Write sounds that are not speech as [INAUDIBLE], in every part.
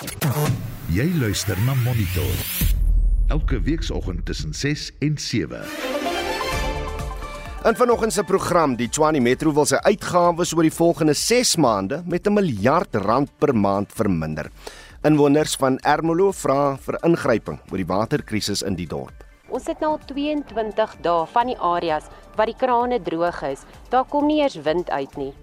Jy luister na Monitor. Elke weekoggend tussen 6 en 7. In vanoggend se program, die Tshwane Metro wil sy uitgawes oor die volgende 6 maande met 'n miljard rand per maand verminder. Inwoners van Ermelo vra vir ingryping oor die waterkrisis in die dorp. Ons het nou al 22 dae van die areas waar die krane droog is. Daar kom nie eers wind uit nie.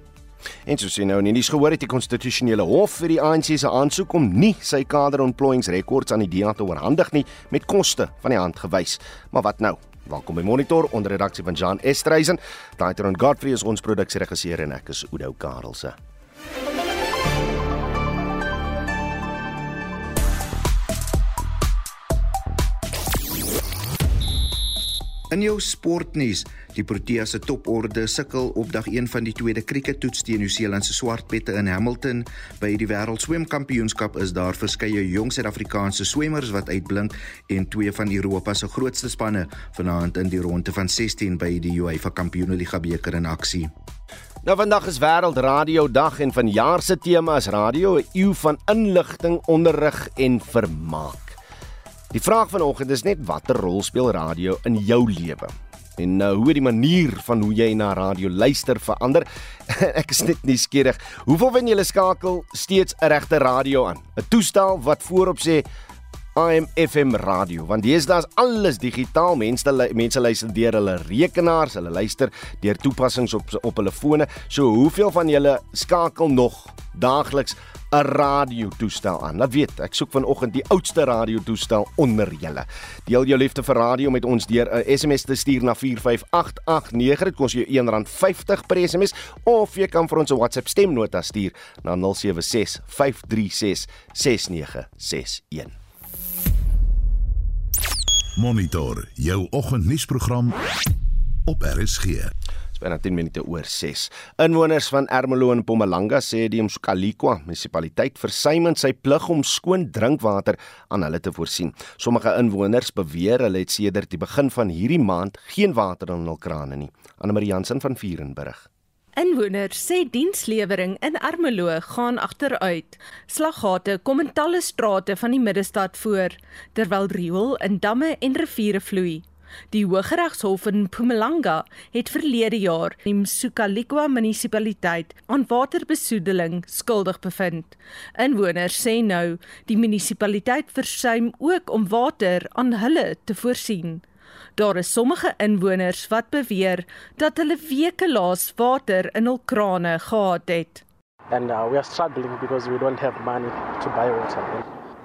En soos jy nou in die nuus gehoor het, die konstitusionele hof vir die ANC se aansoek om nie sy kaderontplooiingsrekords aan die DA te oorhandig nie met koste van die hand gewys. Maar wat nou? Welkom by Monitor onder redaksie van Jan Estreisen. Daitron Godfrey is ons produksieregisseur en ek is Udo Karelse. In jou sportnuus, die Proteas se toporde sukkel op dag 1 van die tweede kriekettoets teen Nieu-Seeland se Swartpette in Hamilton. By die Wêreldswemkampioenskap is daar verskeie jong Suid-Afrikaanse swemmers wat uitblink en twee van Europa se grootste spanne vanaand in die ronde van 16 by die UEFA Kampioenligga beker in aksie. Nou vandag is Wêreld Radio Dag en vanjaar se tema is radio 'n eeu van inligting, onderrig en vermaak. Die vraag vanoggend is net watter rol speel radio in jou lewe? En nou hoe die manier van hoe jy na radio luister verander. [LAUGHS] Ek is net nuuskierig. Hoeveel van julle skakel steeds 'n regte radio aan? 'n Toestel wat voorop sê AM FM radio want deesdae is alles digitaal mense mense luister deur hulle rekenaars hulle luister deur toepassings op op hulle fone so hoeveel van julle skakel nog daagliks 'n radiotoestel aan. Laat weet, ek soek vanoggend die oudste radiotoestel onder julle. Deel jou liefde vir radio met ons deur 'n SMS te stuur na 45889. Dit kos jou R1.50 per SMS of jy kan vir ons 'n WhatsApp stemnota stuur na 0765366961. Monitor jou oggendnuusprogram op RSG byna 10 minute oor 6. Inwoners van Ermelo en Mpumalanga sê die Msukalikwa munisipaliteit versuim in sy plig om skoon drinkwater aan hulle te voorsien. Sommige inwoners beweer hulle het sedert die begin van hierdie maand geen water in hul krane nie. Anne Marie Jansen van Vierenburg. Inwoners sê dienslewering in Ermelo gaan agteruit. Slaggate kom in talle strate van die middestad voor, terwyl riool in damme en riviere vloei. Die Hooggeregshof in Mpumalanga het verlede jaar die Msukalikwa munisipaliteit aan waterbesoedeling skuldig bevind. Inwoners sê nou die munisipaliteit versuim ook om water aan hulle te voorsien. Daar is sommige inwoners wat beweer dat hulle weke laas water in hul krane gehad het. And uh, we are struggling because we don't have money to buy water.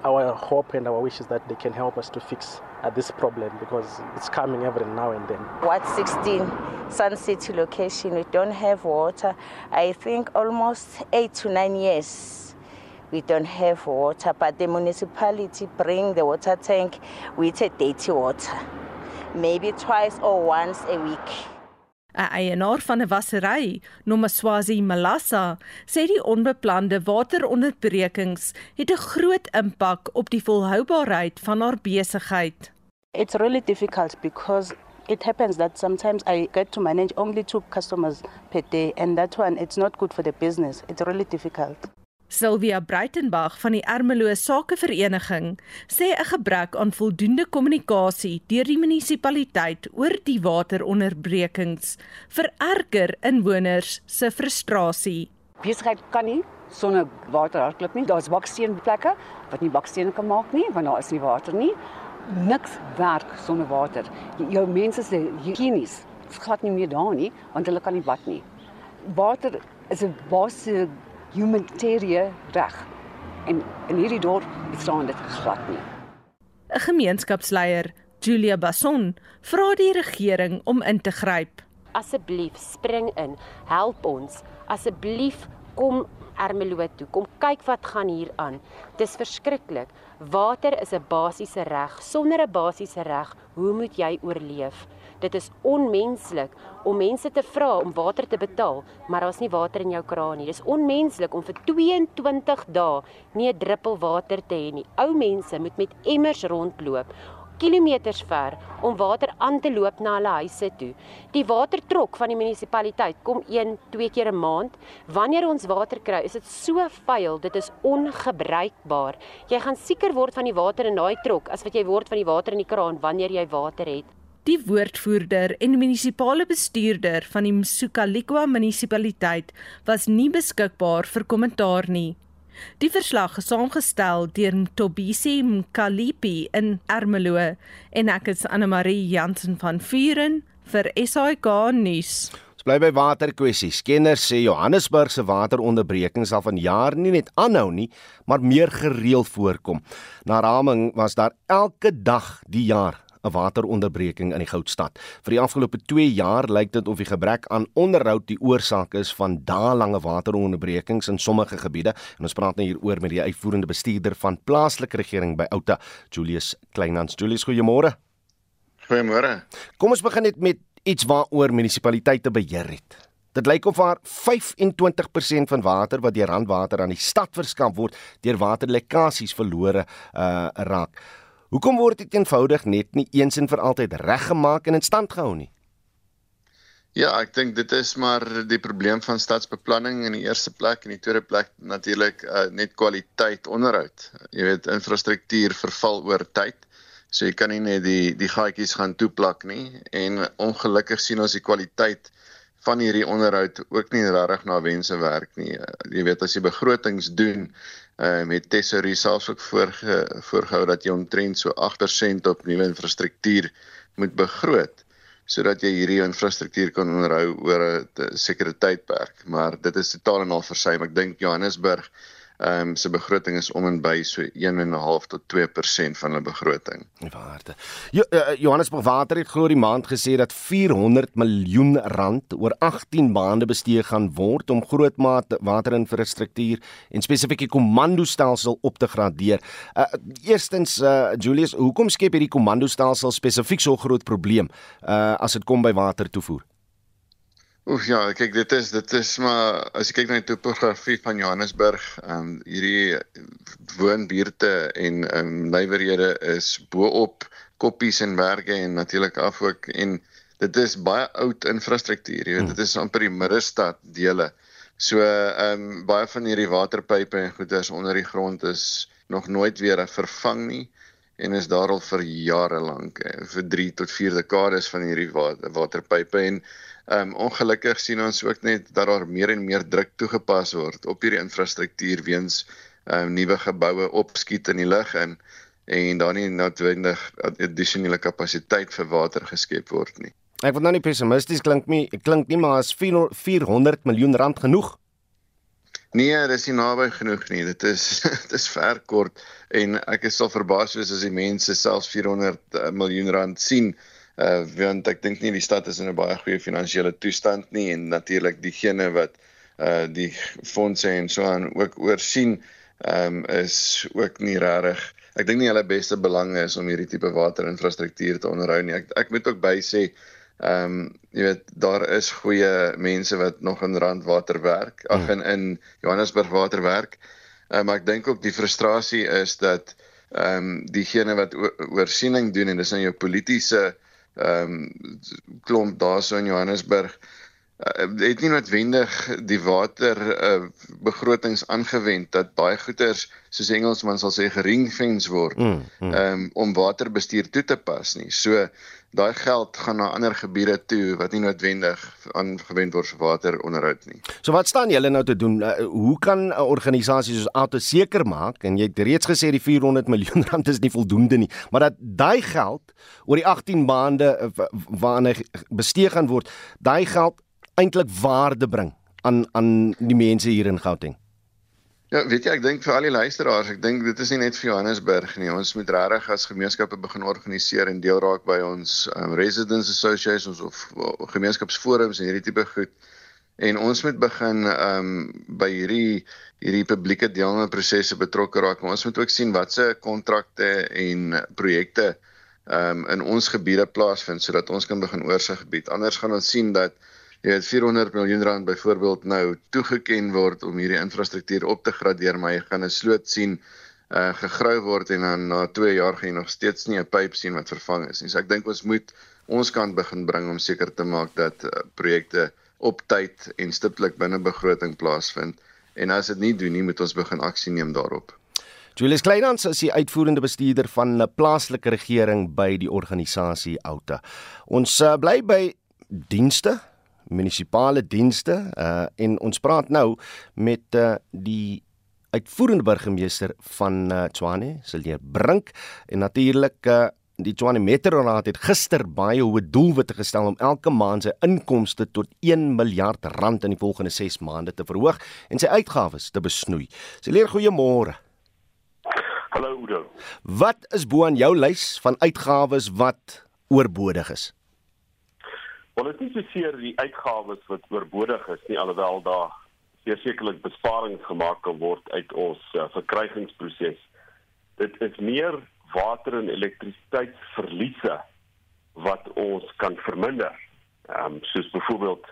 Our hope and our wish is that they can help us to fix at this problem because it's coming every now and then. What 16 Sun City location, we don't have water. I think almost eight to nine years we don't have water, but the municipality bring the water tank with a dirty water, maybe twice or once a week. 'n Eienaar van 'n wassery, Nomaswazi Malasa, sê die onbeplande wateronderbrekings het 'n groot impak op die volhoubaarheid van haar besigheid. It's really difficult because it happens that sometimes I get to manage only two customers per day and that one it's not good for the business. It's really difficult. Sylvia Breitenberg van die Ermelo Sakevereniging sê 'n gebrek aan voldoende kommunikasie deur die munisipaliteit oor die wateronderbrekings vererger inwoners se frustrasie. Besigheid kan nie sonder water hardloop nie. Daar's baksteenplekke wat nie bakstene kan maak nie want daar is nie water nie niks werk sonder water. Jou mense se higienies glad nie meer daar nie want hulle kan nie bad nie. Water is 'n basiese humanitêre reg. En in hierdie dorp bestaan dit glad nie. 'n Gemeenskapsleier, Julia Basson, vra die regering om in te gryp. Asseblief spring in, help ons. Asseblief kom Ermelo toe. Kom kyk wat gaan hier aan. Dis verskriklik. Water is 'n basiese reg. Sonder 'n basiese reg, hoe moet jy oorleef? Dit is onmenslik om mense te vra om water te betaal, maar daar's nie water in jou kraan nie. Dis onmenslik om vir 22 dae nie 'n druppel water te hê nie. Ou mense moet met emmers rondloop kilometers ver om water aan te loop na hulle huise toe. Die watertrok van die munisipaliteit kom 1, 2 keer 'n maand. Wanneer ons water kry, is dit so vuil, dit is ongebruikbaar. Jy gaan sieker word van die water in daai trok as wat jy word van die water in die kraan wanneer jy water het. Die woordvoerder en munisipale bestuurder van die Msukalikwa munisipaliteit was nie beskikbaar vir kommentaar nie. Die verslag is saamgestel deur Tobisi Mkalipi in Ermelo en ek is Anne Marie Jansen van Vuren vir SAK nuus. Ons bly by waterkwessies. Kenners sê Johannesburg se wateronderbrekings sal vanjaar nie net aanhou nie, maar meer gereeld voorkom. Na raming was daar elke dag die jaar 'n wateronderbreking in die Goudstad. Vir die afgelope 2 jaar lyk dit of die gebrek aan onderhoud die oorsaak is van daelange wateronderbrekings in sommige gebiede. En ons praat nou hieroor met die uitvoerende bestuurder van plaaslike regering by Outa, Julius Kleinhans. Julius, goeiemôre. Goeiemôre. Kom ons begin net met iets waaroor munisipaliteite beheer het. Dit lyk of haar 25% van water wat deur randwater aan die stad verskaf word, deur waterlekkasies verlore uh raak. Hoekom word dit eenvoudig net nie eens en vir altyd reggemaak en in stand gehou nie? Ja, ek dink dit is maar die probleem van stadsbeplanning in die eerste plek en die tweede plek natuurlik uh, net kwaliteit onderhoud. Jy weet infrastruktuur verval oor tyd. So jy kan nie net die die gaatjies gaan toeplak nie en ongelukkig sien ons die kwaliteit van hierdie onderhoud ook nie regtig na wense werk nie. Uh, jy weet as jy begrotings doen uh, met tesorie selfs ook voorge, voorgehou dat jy omtrent so 8% op nuwe infrastruktuur moet begroot sodat jy hierdie infrastruktuur kan onderhou oor 'n sekere tydperk maar dit is totaal en al versuim. Ek dink Johannesburg ehm um, se begroting is om en by so 1.5 tot 2% van hulle begroting. Waarde. Jo, uh, Johannesburg Water het glo die maand gesê dat 400 miljoen rand oor 18 maande bestee gaan word om grootmaat waterinfrastruktuur en spesifieke komandostelsel op te gradeer. Uh, eerstens uh, Julius, hoekom skep hierdie komandostelsel spesifiek so groot probleem uh, as dit kom by watertoevoer? Oef ja, kyk dit is dit is maar as jy kyk na die topografie van Johannesburg, ehm um, hierdie woonbuurte en ehm um, nywerhede is bo-op koppies en berge en natuurlik af ook en dit is baie oud infrastruktuur, jy weet dit is amper die middestad dele. So ehm um, baie van hierdie waterpype en goeders onder die grond is nog nooit weer vervang nie en is daar al vir jare lank eh, vir 3 tot 4 dekades van hierdie water, waterpype en Ehm um, ongelukkig sien ons ook net dat daar meer en meer druk toegepas word op hierdie infrastruktuur weens ehm um, nuwe geboue opskiet in die lug in en daar nie noodwendig addisionele kapasiteit vir water geskep word nie. Ek wil nou nie pessimisties klink nie, klink nie maar as 400 miljoen rand genoeg. Nee, dis nie naby genoeg nie. Dit is [LAUGHS] dit is ver kort en ek is sal verbaas wees as die mense selfs 400 uh, miljoen rand sien uh want ek dink nie die stad is in 'n baie goeie finansiële toestand nie en natuurlik diegene wat uh die fondse en so aan ook oorsien um is ook nie regtig ek dink nie hulle beste belang is om hierdie tipe waterinfrastruktuur te onderhou nie. Ek ek moet ook by sê um jy weet daar is goeie mense wat nog in Randwater werk ag in in Johannesburg water werk um, maar ek dink ook die frustrasie is dat ehm um, diegene wat oorsiening doen en dis nou jou politieke ehm um, klomp daarso in Johannesburg uh, het nie noodwendig die water uh, begrotings aangewend dat baie goeders soos Engelsman sal sê geringfens word mm, mm. Um, om waterbestuur toe te pas nie. So daai geld gaan na ander gebiede toe wat nie noodwendig aangewend word vir wateronderhoud nie. So wat staan julle nou te doen? Uh, hoe kan 'n organisasie soos Auto seker maak en jy het reeds gesê die 400 miljoen [LAUGHS] rand is nie voldoende nie, maar dat daai geld oor die 18 maande uh, waarna bestee gaan word, daai geld eintlik waarde bring aan aan die mense hier in Gauteng? Ja, weet jy, ek dink vir al die luisteraars, ek dink dit is nie net vir Johannesburg nie. Ons moet regtig as gemeenskappe begin organiseer en deel raak by ons um, residents associations of, of gemeenskapsforums en hierdie tipe goed. En ons moet begin um by hierdie hierdie publieke deelname prosesse betrokke raak. Maar ons moet ook sien watse kontrakte en projekte um in ons gebiede plaasvind sodat ons kan begin oorsig gebied. Anders gaan ons sien dat jy het 400 miljoen rand byvoorbeeld nou toegeken word om hierdie infrastruktuur op te gradeer, maar jy gaan 'n sloot sien uh gegrou word en dan na 2 jaar gaan jy nog steeds nie 'n pyp sien wat vervang is nie. So ek dink ons moet ons kant begin bring om seker te maak dat uh, projekte op tyd en stiptelik binne begroting plaasvind. En as dit nie doen nie, moet ons begin aksie neem daarop. Julius Kleinhans is die uitvoerende bestuurder van 'n plaaslike regering by die organisasie Outa. Ons uh, bly by dienste, munisipale dienste uh, en ons praat nou met uh, die uitvoerende burgemeester van uh, Tshwane, Silje Brink en natuurlik uh, die Tshwane Metro Raad het gister baie hoë doelwitte gestel om elke maand sy inkomste tot 1 miljard rand in die volgende 6 maande te verhoog en sy uitgawes te besnoei. Silje, goeiemôre. Hallo Udo. Wat is bo aan jou lys van uitgawes wat oorbodig is? Wel, dit is nie seker die uitgawes wat oorbodig is nie, alhoewel daar sekerlik besparings gemaak kan word uit ons uh, verkrygingsproses. Dit is meer water en elektrisiteitsverliese wat ons kan verminder. Ehm um, soos byvoorbeeld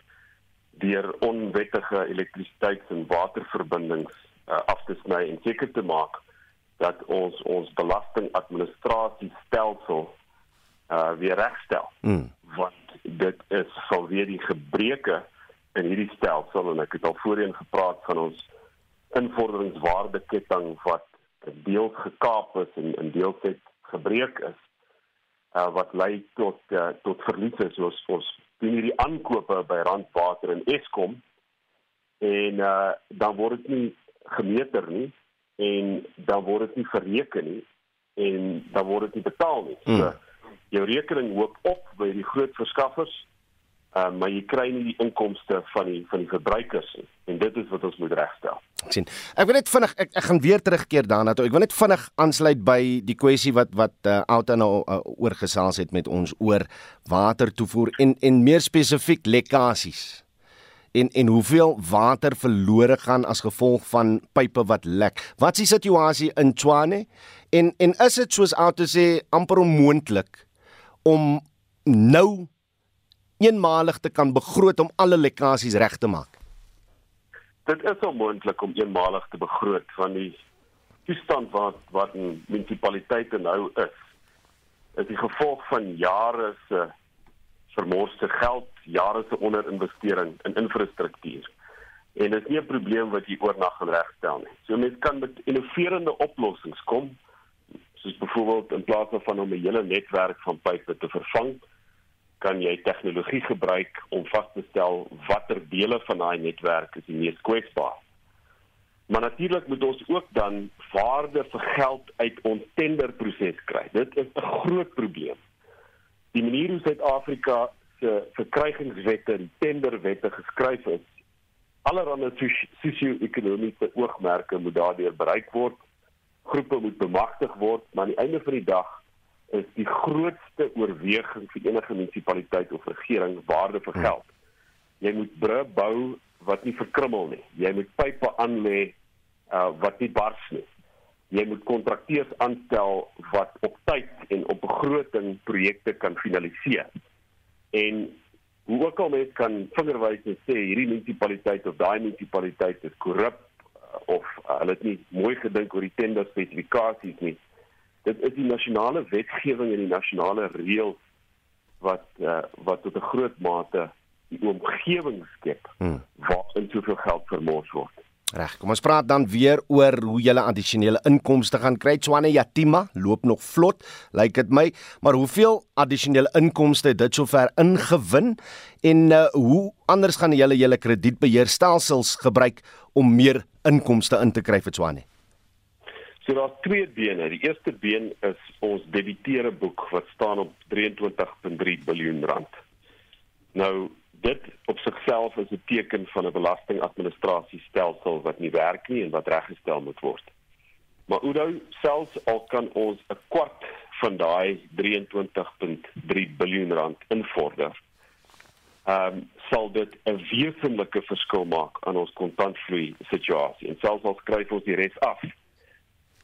deur onwettige elektrisiteits- en waterverbindings uh, af te sny en seker te maak dat ons ons belastingadministrasiestelsel uh weer regstel. Mm. Want dit is sal weer die gebreke in hierdie stelsel en ek het al voorheen gepraat van ons invorderingswaardeketting wat deels gekaap is en in deels het gebreek is uh wat lei tot uh, tot verliese soos ons doen hierdie aankope by Randwater en Eskom en uh dan word dit nie gemeter nie en dan word dit nie verreken nie en dan word dit nie betaal nie. So hmm. Jou rekening loop op by die groot verskaffers uh, maar jy kry nie die inkomste van die van die verbruikers en dit is wat ons moet regstel. Sien. Ek wil net vinnig ek, ek gaan weer terugkeer daarna toe. Ek wil net vinnig aansluit by die kwessie wat wat uh, Outa nou uh, oorgesels het met ons oor watertoevoer en en meer spesifiek lekkasies. En en hoeveel water verlore gaan as gevolg van pipe wat lek. Wat is die situasie in Tshwane? En en is dit soos Outa sê amper onmoontlik om nou eenmalig te kan begroot om alle lekkasies reg te maak? Dit is onmoontlik om eenmalig te begroot van die toestand wat wat in munisipaliteite nou is. Is die gevolg van jare se vermoorde geld, jare se onderinvestering in infrastruktuur. En dit is nie 'n probleem wat jy oornag gaan regstel nie. So mense kan met innoverende oplossings kom, byvoorbeeld in plaas van om 'n hele netwerk van pype te vervang, kan jy tegnologie gebruik om vas te stel watter dele van daai netwerk is die mees kwesbaar. Maar natuurlik moet ons ook dan waarde vir geld uit ons tenderproses kry. Dit is 'n groot probleem. Die manier hoe Suid-Afrika se verkrygingswette en tenderwette geskryf is, allerhande sosio-ekonomiese oogmerke moet daardeur bereik word. Groepe moet bemagtig word, maar aan die einde van die dag is die grootste oorweging vir enige munisipaliteit of regering waarde vir geld. Jy moet bru bou wat nie verkrummel nie. Jy moet pype aanlê uh, wat nie bars nie. Jy moet kontrakteurs aanstel wat op tyd en op begroting projekte kan finaliseer. En hoe ook al mense kan vingerwys en sê hierdie munisipaliteit of daai munisipaliteit is korrup of uh, hulle het nie mooi gedink oor die tender spesifikasies nie dit is die nasionale wetgewing en die nasionale reëls wat uh, wat tot 'n groot mate die omgewing skep hmm. waarin soveel geld vermors word. Reg, kom ons praat dan weer oor hoe jy addisionele inkomste gaan kry. Swane Yatima loop nog vlot, lyk dit my, maar hoeveel addisionele inkomste het dit sover ingewin en uh, hoe anders gaan jy julle kredietbeheerstelsels gebruik om meer inkomste in te kry vir Swane? So daar's twee bene. Die eerste been is ons debiteure boek wat staan op 23.3 biljoen rand. Nou dit op sigself is 'n teken van 'n belastingadministrasiestelsel wat nie werk nie en wat reggestel moet word. Maar Oudo selfs al kan ons 'n kwart van daai 23.3 biljoen rand invorder. Ehm um, sal dit 'n wesenlike verskil maak aan ons kontantvloei situasie. En selfs al skryf ons die res af,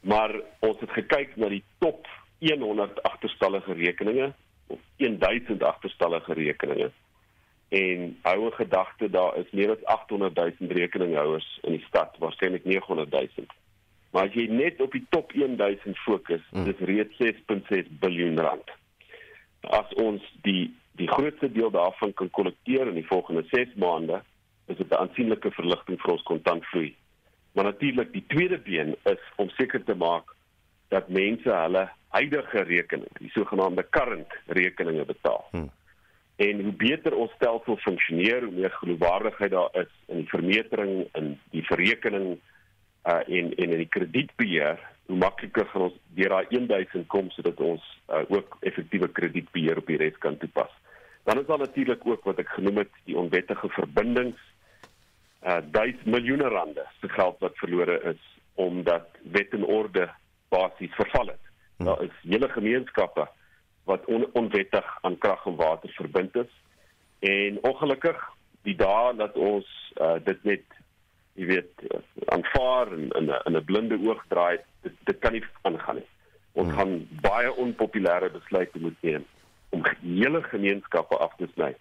maar ons het gekyk na die top 100 agterstallige rekeninge of 1000 agterstallige rekeninge en hou 'n gedagte daar is meer as 800 000 rekeninghouers in die stad waarskynlik 900 000 Maar as jy net op die top 1000 fokus, hmm. dis reeds 6.6 miljard rand. As ons die die grootste deel daarvan kan kollekteer in die volgende 6 maande, is dit 'n aansienlike verligting vir ons kontantvloei. Maar natuurlik die tweede been is om seker te maak dat mense hulle huidige rekening, die sogenaamde current rekeninge betaal. Hmm. En hoe beter ons stelsel funksioneer, hoe meer geloofwaardigheid daar is in die vermetering en die verrekening uh en en in die kredietbeheer, hoe makliker gaan ons deur daai 1000 kom sodat ons uh, ook effektiewe kredietbeheer op die res kan toepas. Dan is daar natuurlik ook wat ek genoem het die onwettige verbindings uh duisend miljoene rande se geld wat verlore is omdat wet en orde basies verval het. Hmm. Daar is hele gemeenskappe wat on, onwettig aan krag en water verbind is. En ongelukkig die dae dat ons uh, dit net jy weet aanvaar en in 'n in 'n blinde oog draai, dit, dit kan nie aangaan nie. Ons hmm. gaan baie onpopulêre besluite moet neem om hele gemeenskappe af te sny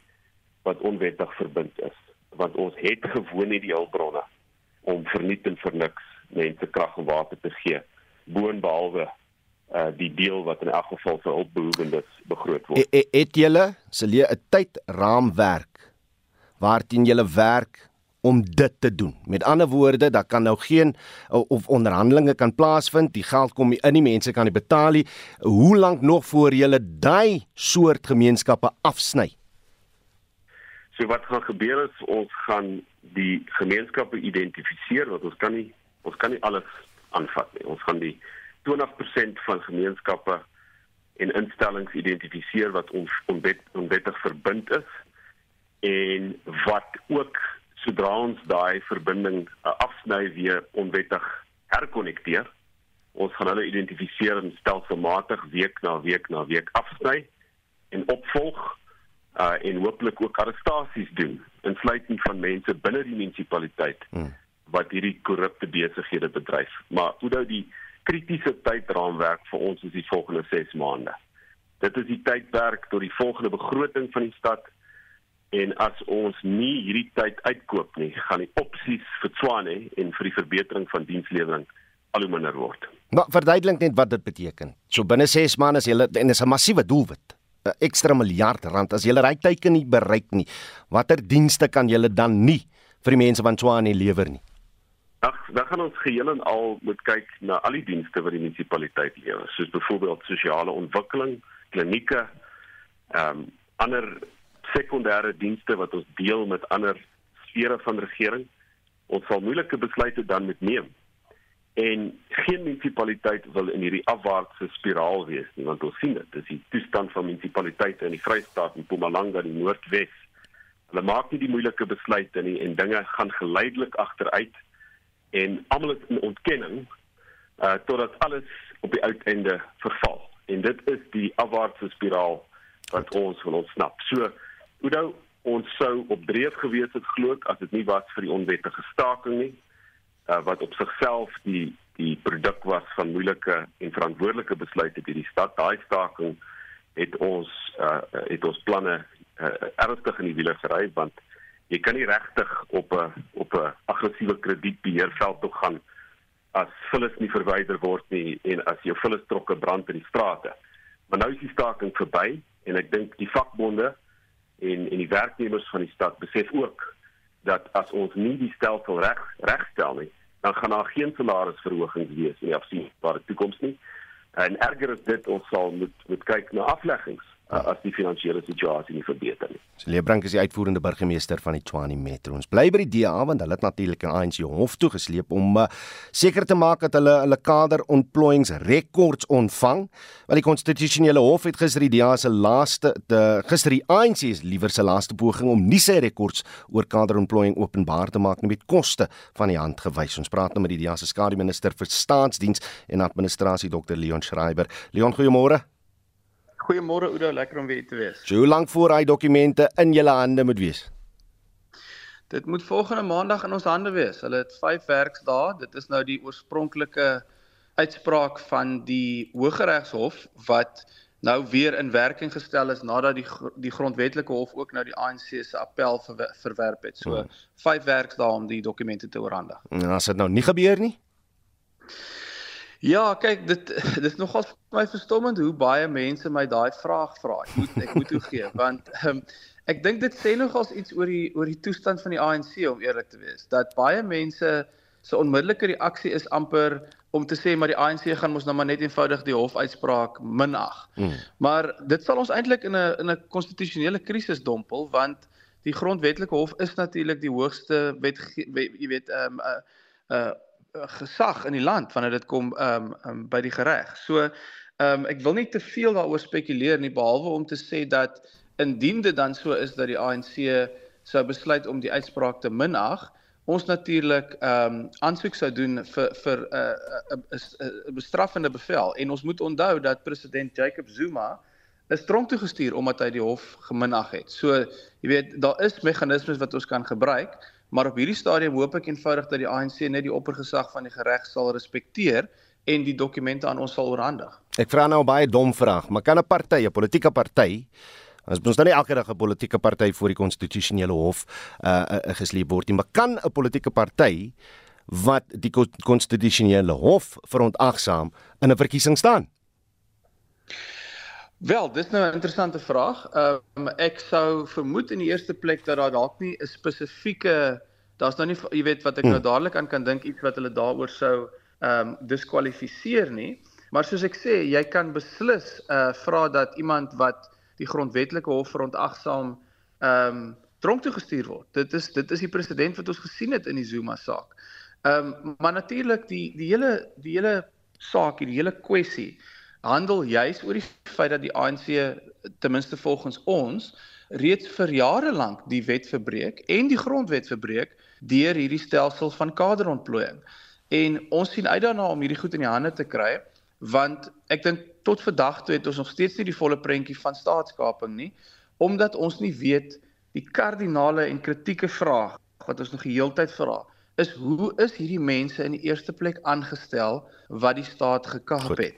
wat onwettig verbind is, want ons het gewoon nie die hulpbronne om vernietig vir niks mense krag en water te gee boonbehalwe uh die deel wat in elk geval vir hulpbehoewendes begroot word. E, e, het julle se 'n tydraamwerk waarteen julle werk om dit te doen. Met ander woorde, daar kan nou geen of onderhandelinge kan plaasvind, die geld kom in, die mense kan dit betaal. Hoe lank nog voor julle daai soort gemeenskappe afsny? So wat gaan gebeur is ons gaan die gemeenskappe identifiseer want ons kan nie ons kan nie alles aanvat nie. Ons gaan die 20% van gemeenskappe en instellings identifiseer wat ons onwet, onwettig verbind is en wat ook sodra ons daai verbinding uh, afsny weer onwettig herkonnekteer ons gaan hulle identifiseer en stelselmatig week na week na week afsny en opvolg uh, en hopelik ook arrestasies doen insluitend van mense binne die munisipaliteit hmm. wat hierdie korrupte besighede bedryf maar nou die kritiese tydraamwerk vir ons is die volgende 6 maande. Dit is die tydperk tot die volgende begroting van die stad en as ons nie hierdie tyd uitkoop nie, gaan die opsies vir Tswane en vir die verbetering van dienslewering al hoe minder word. Maar verduidelik net wat dit beteken. So binne 6 maande is julle en dis 'n massiewe doelwit. 'n Ekstra miljard rand as julle daai teiken nie bereik nie. Watter dienste kan julle dan nie vir die mense van Tswane lewer nie? Ag, dan gaan ons geheel en al moet kyk na al die dienste wat die munisipaliteit lewer, soos byvoorbeeld sosiale ontwikkeling, klinieke, ehm um, ander sekondêre dienste wat ons deel met ander sfere van regering. Ons sal moeilike besluite dan moet neem. En geen munisipaliteit wil in hierdie afwaartse spiraal wees nie, want ons sien dit, dis die toestand van munisipaliteite in die Vrystaat en Mpumalanga in die Noordwes. Hulle maak nie die moeilike besluite nie en dinge gaan geleidelik agteruit en almal is in ontkenning uh totdat alles op die uiteinde verval. En dit is die afwaartse spiraal wat ons wil ontsnap. So, Oudo, ons sou op dreef gewees het glo ek as dit nie was vir die onwettige staking nie, uh wat op sigself die die produk was van moeilike en verantwoordelike besluite by die stad. Daai staking het ons uh het ons planne uh, ernstig in die wiele gery want jy kan nie regtig op 'n op 'n aggressiewe kredietbeheerveld toe gaan as vullis nie verwyder word nie en as jou vullis trokke brand in die strate. Maar nou is die staking verby en ek dink die vakbonde en en die werknemers van die stad besef ook dat as ons nie die stelsel reg regstel nie, dan gaan daar geen salarisverhogings wees in die afsienbare toekoms nie. En erger is dit ons sal moet moet kyk na afleggings uh, as die finansiële situasie nie verbeter nie. So Leebrank is die uitvoerende burgemeester van die Tshwane Metro. Ons bly by die DA want hulle het natuurlik 'n ANC hof toe gesleep om uh, seker te maak dat hulle hulle kader ontplooiingsrekords ontvang. Want die konstitusionele hof het gister die DA se laaste de, gister die ANC se liewer se laaste poging om nie sy rekords oor kader ontplooiing openbaar te maak nie met koste van die hand gewys. Ons praat nou met die DA se skademinister vir staatsdiens en administrasie Dr Leon Schreiber. Leon, goeiemôre. Goeiemôre Oudo, lekker om weer te wees. So, hoe lank voor hy dokumente in julle hande moet wees? Dit moet volgende maandag in ons hande wees. Hulle het 5 werksdae. Dit is nou die oorspronklike uitspraak van die Hooggeregshof wat nou weer in werking gestel is nadat die die grondwetlike hof ook nou die ANC se appel ver, verwerp het. So 5 hmm. werksdae om die dokumente te oorhandig. En as dit nou nie gebeur nie? Ja, kyk, dit [LAUGHS] dit is nogal vir my verstommend hoe baie mense my daai vraag vra. Ek moet ek moet toegee [LAUGHS] want um, ek dink dit sê nogals iets oor die oor die toestand van die ANC om eerlik te wees. Dat baie mense se onmiddellike reaksie is amper om te sê maar die ANC gaan mos nou maar net eenvoudig die hofuitspraak minag. Hmm. Maar dit sal ons eintlik in 'n in 'n konstitusionele krisis dompel want die grondwetlike hof is natuurlik die hoogste wet jy weet ehm um, 'n uh, uh, gesag in die land wanneer dit kom ehm um, um, by die reg. So ehm um, ek wil nie te veel daaroor spekuleer nie behalwe om te sê dat indien dit dan so is dat die ANC sou besluit om die uitspraak te minag, ons natuurlik ehm um, aansoek sou doen vir vir 'n uh, 'n uh, uh, uh, bestraffende bevel en ons moet onthou dat president Jacob Zuma is tronk toe gestuur omdat hy die hof geminag het. So jy weet daar is meganismes wat ons kan gebruik maar op hierdie stadium hoop ek eenvoudig dat die ANC net die oppergesag van die reg sal respekteer en die dokumente aan ons sal oorhandig. Ek vra nou baie dom vraag, maar kan 'n party, 'n politieke party, ons moet nou nie elke dag 'n politieke party voor die konstitusionele hof uh, uh gesleep word nie, maar kan 'n politieke party wat die konstitusionele hof verontagsaam in 'n verkiesing staan? Wel, dis nou 'n interessante vraag. Ehm um, ek sou vermoed in die eerste plek dat daar dalk nie 'n spesifieke daar's nou nie jy weet wat ek nou hmm. dadelik aan kan dink iets wat hulle daaroor sou ehm um, diskwalifiseer nie. Maar soos ek sê, jy kan beslis uh vra dat iemand wat die grondwetlike hof verontagsaam ehm um, tronk toe gestuur word. Dit is dit is die president wat ons gesien het in die Zuma saak. Ehm um, maar natuurlik die die hele die hele saak, die hele kwessie handel juis oor die feit dat die ANC ten minste volgens ons reeds vir jare lank die wet verbreek en die grondwet verbreek deur hierdie stelsel van kaderontplooiing. En ons sien uit daarna om hierdie goed in die hande te kry want ek dink tot vandag toe het ons nog steeds nie die volle prentjie van staatskaping nie omdat ons nie weet die kardinale en kritieke vraag wat ons nog die hele tyd vra is hoe is hierdie mense in die eerste plek aangestel wat die staat gekap het.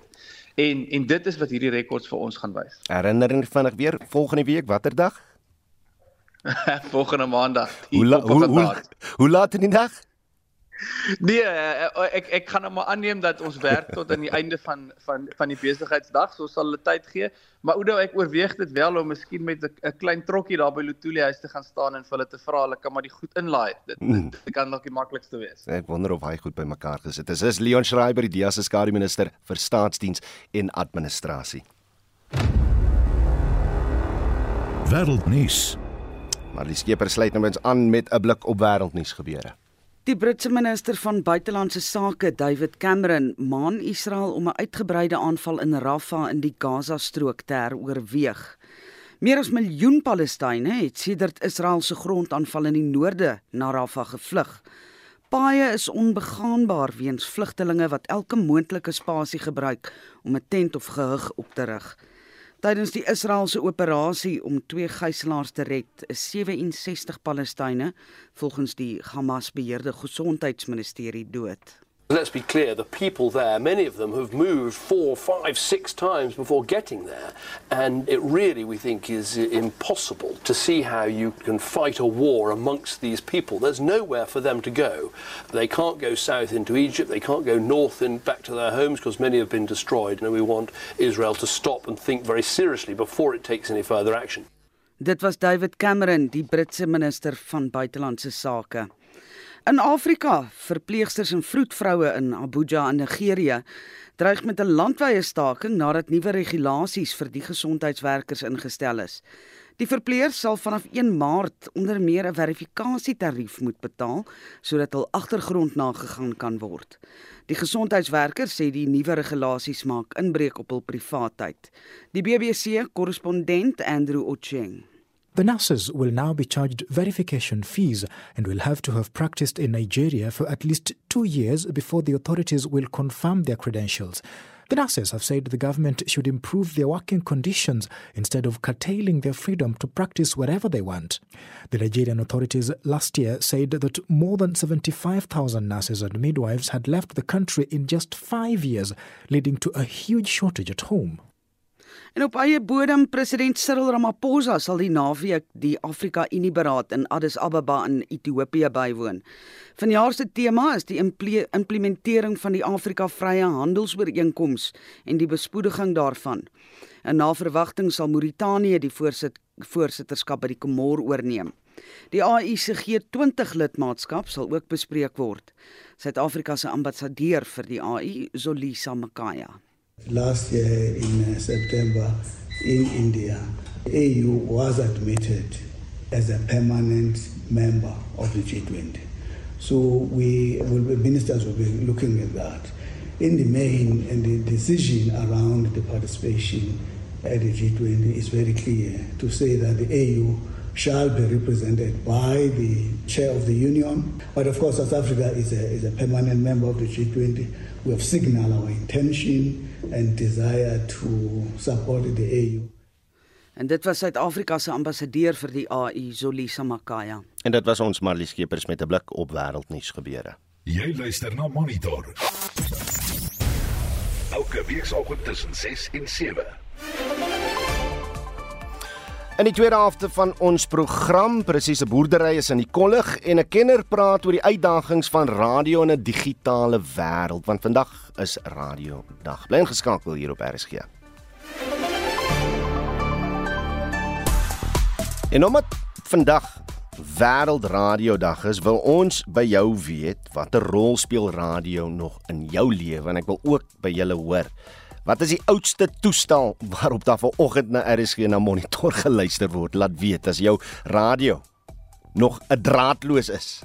En en dit is wat hierdie rekords vir ons gaan wys. [LAUGHS] Herinnering vinnig weer volgende week watter dag? volgende maandag. Hoe, la, hoe, hoe, hoe laat in die nag? Nee, eh, eh, ek ek gaan nou maar aanneem dat ons werk tot aan die einde van van van die besigheidsdag, so sal hulle tyd gee. Maar Oudo, ek oorweeg dit wel om miskien met 'n klein trokkie daar by Lutuli huis te gaan staan en vir hulle te vra hulle kan maar die goed inlaai. Dit, dit, dit kan dalk die maklikste wees. Ek wonder of hy goed by mekaar gesit is. Dis Leon Schreiber, die DEA se skare minister vir staatsdiens en administrasie. Wêreldnuus. Maar die skeper sluit nou mens aan met 'n blik op wêreldnuus gebeure. Die Britse minister van buitelandse sake, David Cameron, maan Israel om 'n uitgebreide aanval in Rafah in die Gaza-strook te heroorweeg. Meer as 'n miljoen Palestynë het sedert Israel se grondaanval in die noorde na Rafah gevlug. Paaie is onbegaanbaar weens vlugtelinge wat elke moontlike spasie gebruik om 'n tent of gehug op te rig. Tydens die Israeliese operasie om twee gijslaers te red, is 67 Palestynë volgens die Hamas beheerde gesondheidsministerie dood. Let's be clear, the people there, many of them have moved four, five, six times before getting there. And it really, we think, is impossible to see how you can fight a war amongst these people. There's nowhere for them to go. They can't go south into Egypt, they can't go north and back to their homes because many have been destroyed. And we want Israel to stop and think very seriously before it takes any further action. Dit was David Cameron, die Britse minister van buitelandse sake. In Afrika, verpleegsters en vroedvroue in Abuja in Nigerië dreig met 'n landwyse staking nadat nuwe regulasies vir die gesondheidswerkers ingestel is. Die verpleegers sal vanaf 1 Maart onder meer 'n verifikasietarief moet betaal sodat hul agtergrond nagegaan kan word. Die gesondheidswerkers sê die nuwe regulasies maak inbreuk op hul privaatheid. Die BBC korrespondent Andrew Ocheng The nurses will now be charged verification fees and will have to have practiced in Nigeria for at least two years before the authorities will confirm their credentials. The nurses have said the government should improve their working conditions instead of curtailing their freedom to practice wherever they want. The Nigerian authorities last year said that more than 75,000 nurses and midwives had left the country in just five years, leading to a huge shortage at home. En op eie bodem president Cyril Ramaphosa sal die naweek die Afrika Unie beraad in Addis Ababa in Ethiopië bywoon. Vanjaar se tema is die implementering van die Afrika Vrye Handelsooreenkoms en die bespoediging daarvan. En na verwagting sal Mauritanië die voorsit voorsitterskap by die Komor oorneem. Die AU se G20 lidmaatskap sal ook bespreek word. Suid-Afrika se ambassadeur vir die AU, Zolisa Makaya. Last year in uh, September in India, the AU was admitted as a permanent member of the G20. So we will be, ministers will be looking at that. In the main, and the decision around the participation at the G20 is very clear to say that the AU shall be represented by the chair of the union. But of course, South Africa is a, is a permanent member of the G20. We have signaled our intention and desire to support the AU. En dit was Suid-Afrika se ambassadeur vir die AU, Zolisa Makaya. En dit was ons Marlies Skeepers met 'n blik op wêreldnuus gebeure. Jy luister na Monitor. Elke week saam tussen 6 en 7. In die tweede helfte van ons program, presiese boerdery is in die kollig en 'n kenner praat oor die uitdagings van radio in 'n digitale wêreld, want vandag is radio dag. Bly ingeskakel hier op RSG. En omdat vandag wêreldradio dag is, wil ons by jou weet watter rol speel radio nog in jou lewe en ek wil ook by julle hoor. Wat is die oudste toestel waarop daar vanoggend na RSG na monitor geluister word? Laat weet as jou radio nog 'n draadloos is.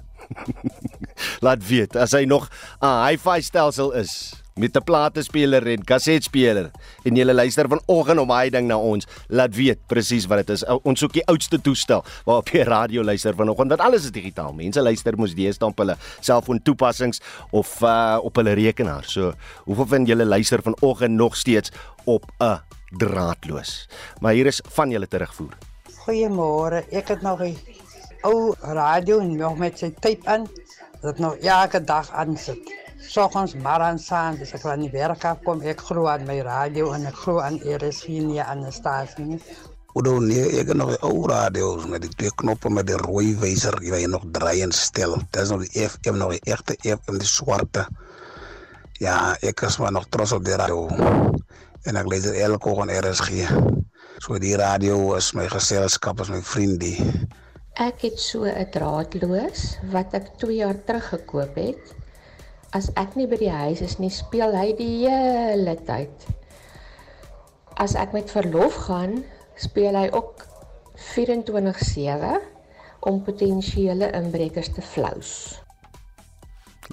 [LAUGHS] Laat weet as hy nog 'n hi-fi stelsel is met 'n platespeler en kassetspeler en jy luister vanoggend om hy ding na ons. Laat weet presies wat dit is. Ons soek die oudste toestel waarop jy radio luister vanoggend want alles is digitaal. Mense luister mos deesdae op hulle selfoon toepassings of uh, op hulle rekenaar. So hoeveel van julle luister vanoggend nog steeds op 'n draadloos? Maar hier is van julle terugvoer. Goeiemôre. Ek het nog 'n ou radio nog met sy tape in dat nog elke dag aansit Soggens maar aan saam, dis ek van die werk af kom, ek glo aan my radio en ek glo aan RSG nie aan die stasie nie. Odo nee, ek het nog 'n ou radio met die twee knoppe met die rooi wyser jy nog draai en stel. Dis nog die FM nog die egte FM die swarte. Ja, ek is maar nog trots op die radio. En ek luister elke oggend RSG. So die radio is my geselskap, is my vriendie. Ek het so 'n draadloos wat ek 2 jaar terug gekoop het as ek nie by die huis is nie, speel hy die hele tyd. As ek met verlof gaan, speel hy ook 24/7 om potensiële inbrekers te flous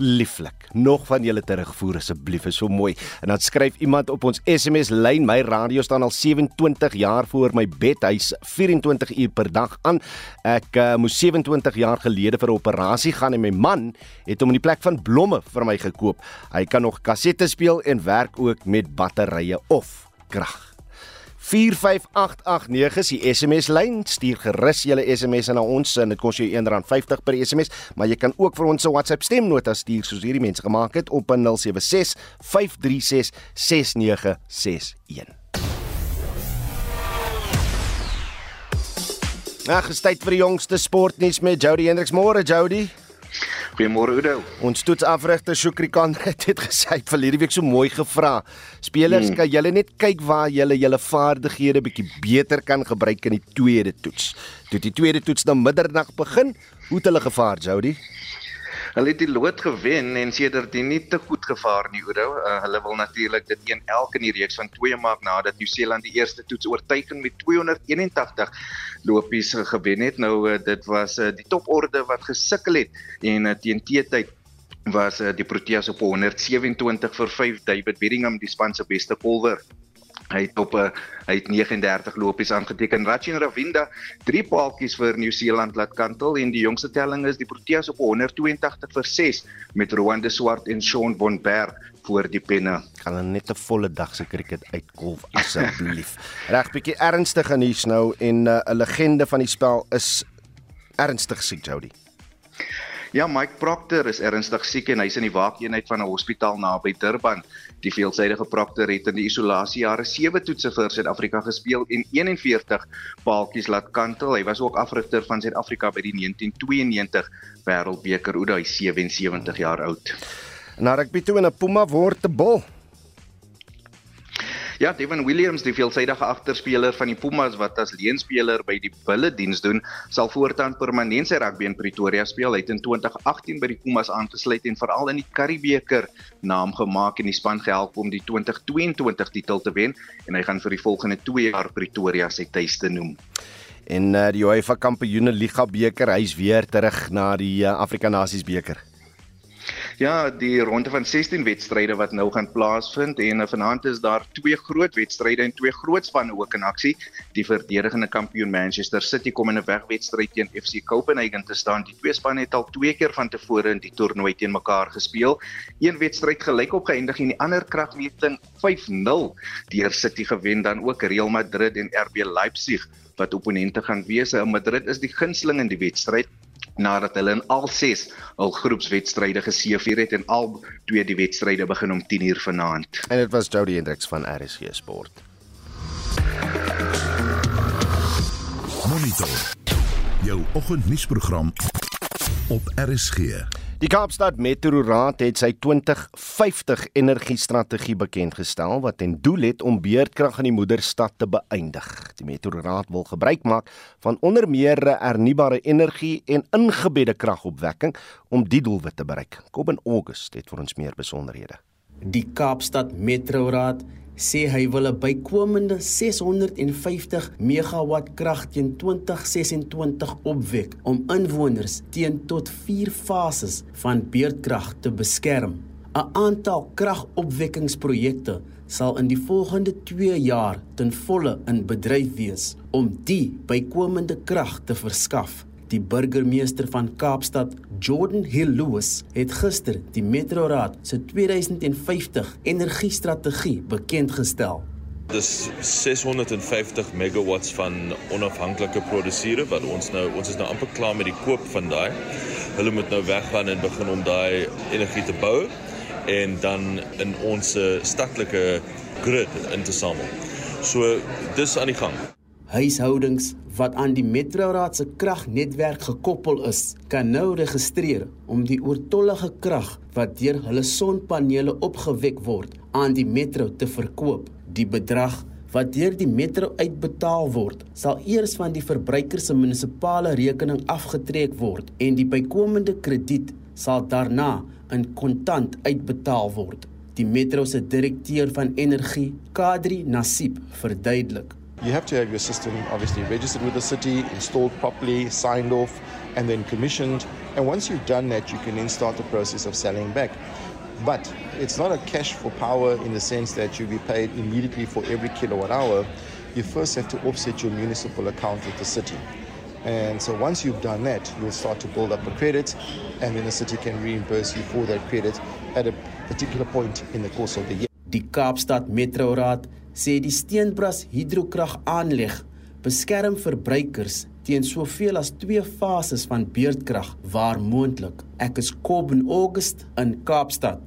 lieflik. Nog van julle terugvoer asseblief, is so mooi. En dan skryf iemand op ons SMS lyn, my radio staan al 27 jaar voor my bed. Hy's 24 uur per dag aan. Ek uh, moes 27 jaar gelede vir 'n operasie gaan en my man het hom in die plek van blomme vir my gekoop. Hy kan nog kassette speel en werk ook met batterye of krag. 45889 is die SMS lyn. Stuur gerus julle SMS na ons en dit kos jou R1.50 per SMS, maar jy kan ook vir ons 'n WhatsApp stemnota stuur soos hierdie mense gemaak het op 076 536 6961. Ag, dis tyd vir die jongste sportnuus met Jody Hendriks. Môre Jody. Goeiemôre Udo. Ons toetsafrigter Shukri Khan [LAUGHS] het dit gesê vir hierdie week so mooi gevra. Spelers, hmm. kan julle net kyk waar julle julle vaardighede bietjie beter kan gebruik in die tweede toets. Toe die tweede toets na middernag begin, hoe het hulle gevaar, Jody? Hulle het die lood gewen en sedertdien nie te goed gevaar nie, Oudo. Uh, hulle wil natuurlik dit een elk in die reeks van 2 maak nadat Nieu-Seeland die eerste toets oortuigend met 281 lopies gewen het. Nou uh, dit was uh, die toporde wat gesukkel het en uh, teen T-tyd was uh, die Proteas op 127 vir 5 David Bedingham die span se beste bowler Hy het op 'n eh, hy het 39 lopies aangeteken. Rachin Ravinda drie paaltjies vir Nieu-Seeland laat kantel en die jongste telling is die Proteas op 182 vir 6 met Rwanda Swart en Shaun von Berg voor die penne. Gaan hulle net 'n volle dag se cricket uitkolf asseblief. [LAUGHS] Reg bietjie ernstige nuus nou en eh, 'n uh, legende van die spel is ernstig siek Jody. Ja, Mike Proctor is ernstig siek en hy's in die waakeenheid van 'n hospitaal naby Durban. Die veelsidige Proctor het in die isolasiejare 7 toetse vir Suid-Afrika gespeel en 41 paaltjies laat kantel. Hy was ook afrigter van Suid-Afrika by die 1992 Wêreldbeker. Hoe hy 77 jaar oud. Na rugby toe in 'n Puma word te bol. Ja, Devin Williams, die veelsidige agterspeler van die Pumas wat as leenspeler by die Bulle diens doen, sal voortaan permanent sy rugby in Pretoria speel. Hy het in 2018 by die Pumas aangesluit en veral in die Karibeker naam gemaak en die span gehelp om die 2022 titel te wen en hy gaan vir die volgende 2 jaar Pretoria sy tuiste noem. En uh, die UEFA Kampioene Liga beker, hy's weer terug na die uh, Afrika Nasies beker. Ja, die ronde van 16 wedstryde wat nou gaan plaasvind en vanaand is daar twee groot wedstryde en twee groot spanne ook in aksie. Die verdedigende kampioen Manchester City kom in 'n wegwedstryd teen FC Copenhagen te staan. Die twee spanne het al twee keer van tevore in die toernooi teen mekaar gespeel. Een wedstryd gelyk op geëindig en die ander kragmeting 5-0 deur City gewen dan ook Real Madrid en RB Leipzig wat opponente gaan wees. Madrid is die gunsteling in die wedstryd nadat hulle in al 6 hul groepswedstryde geseëvier het en al twee die wedstryde begin om 10:00 vanaand. En dit was Jody Hendricks van RSG Sport. Monitor. Jou oggendnuusprogram op RSG. Die Kaapstad Metroraad het sy 2050 energiestrategie bekendgestel wat ten doel het om beurtkrag in die moederstad te beëindig. Die Metroraad wil gebruik maak van onder meer hernubare energie en ingebedde kragopwekking om die doelwit te bereik. Kom in Augustus het vir ons meer besonderhede. Die Kaapstad Metroraad sê hy wil 'n bykomende 650 megawatt krag teen 2026 opwek om inwoners teen tot 4 fases van beurtkrag te beskerm. 'n Aantal kragopwekkingsprojekte sal in die volgende 2 jaar ten volle in bedryf wees om die bykomende krag te verskaf. Die burgemeester van Kaapstad, Jordan Hill Lewis, het gister die Metroraad se 2050 energiestrategie bekend gestel. Dis 650 megawatts van onafhanklike produseure wat ons nou ons is nou amper klaar met die koop van daai. Hulle moet nou weggaan en begin om daai energie te bou en dan in ons stadtelike grid in te samel. So dis aan die gang. Huishoudings wat aan die Metroraad se kragnetwerk gekoppel is, kan nou registreer om die oortollige krag wat deur hulle sonpanele opgewek word aan die Metro te verkoop. Die bedrag wat deur die Metro uitbetaal word, sal eers van die verbruiker se munisipale rekening afgetrek word en die bykomende krediet sal daarna in kontant uitbetaal word. Die Metro se direkteur van energie, Kadri Nasib, verduidelik You have to have your system obviously registered with the city, installed properly, signed off, and then commissioned. And once you've done that, you can then start the process of selling back. But it's not a cash for power in the sense that you'll be paid immediately for every kilowatt hour. You first have to offset your municipal account with the city. And so once you've done that, you'll start to build up a credit, and then the city can reimburse you for that credit at a particular point in the course of the year. Die Kaapstad Metroraad sê die Steenbras hidrokrag aanleg beskerm verbruikers teen soveel as 2 fases van beurtkrag waar moontlik. Ek is Kobben August in Kaapstad.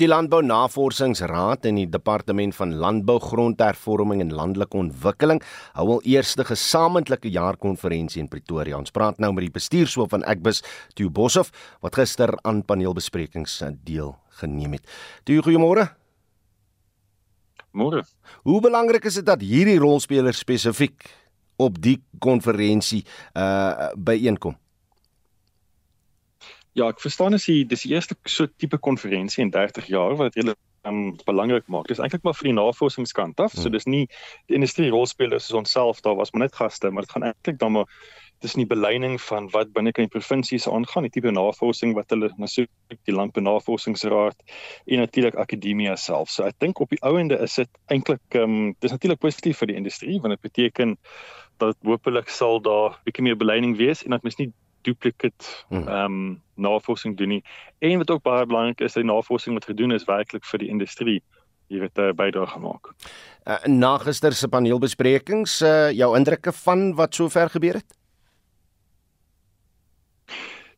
Die Landbou Navorsingsraad en die Departement van Landbou, Grondhervorming en Landelike Ontwikkeling hou al eerste gesamentlike jaarkonferensie in Pretoria. Ons praat nou met die bestuurshoof van Ekbus, Theo Boshoff, wat gister aan paneelbesprekings deel geneem het. Theo, goeiemôre. Môre. Hoe belangrik is dit dat hierdie rolspelers spesifiek op die konferensie uh byeenkom? Ja, ek verstaan as jy dis die eerste so tipe konferensie in 30 jaar wat dit um, belangrik maak. Dis eintlik maar vir die navorsingskant af. Hmm. So dis nie die industrie rolspelers soos onsself daar was maar net gaste, maar dit gaan eintlik dan maar dis nie beleining van wat binne kan die provinsies aangaan, die tipe navorsing wat hulle na soek, die landbenavorsingsraad en natuurlik akademia self. So ek dink op die ouende is dit eintlik ehm um, dis natuurlik positief vir die industrie want dit beteken dat hopelik sal daar bietjie meer beleining wees en dat mens nie duplicate hmm. ehm um, navorsing doen nie. En wat ook baie belangrik is, die navorsing wat gedoen is werklik vir die industrie hier het 'n bydrae gemaak. Uh, na gister se paneelbesprekings, uh, jou indrukke van wat sover gebeur het?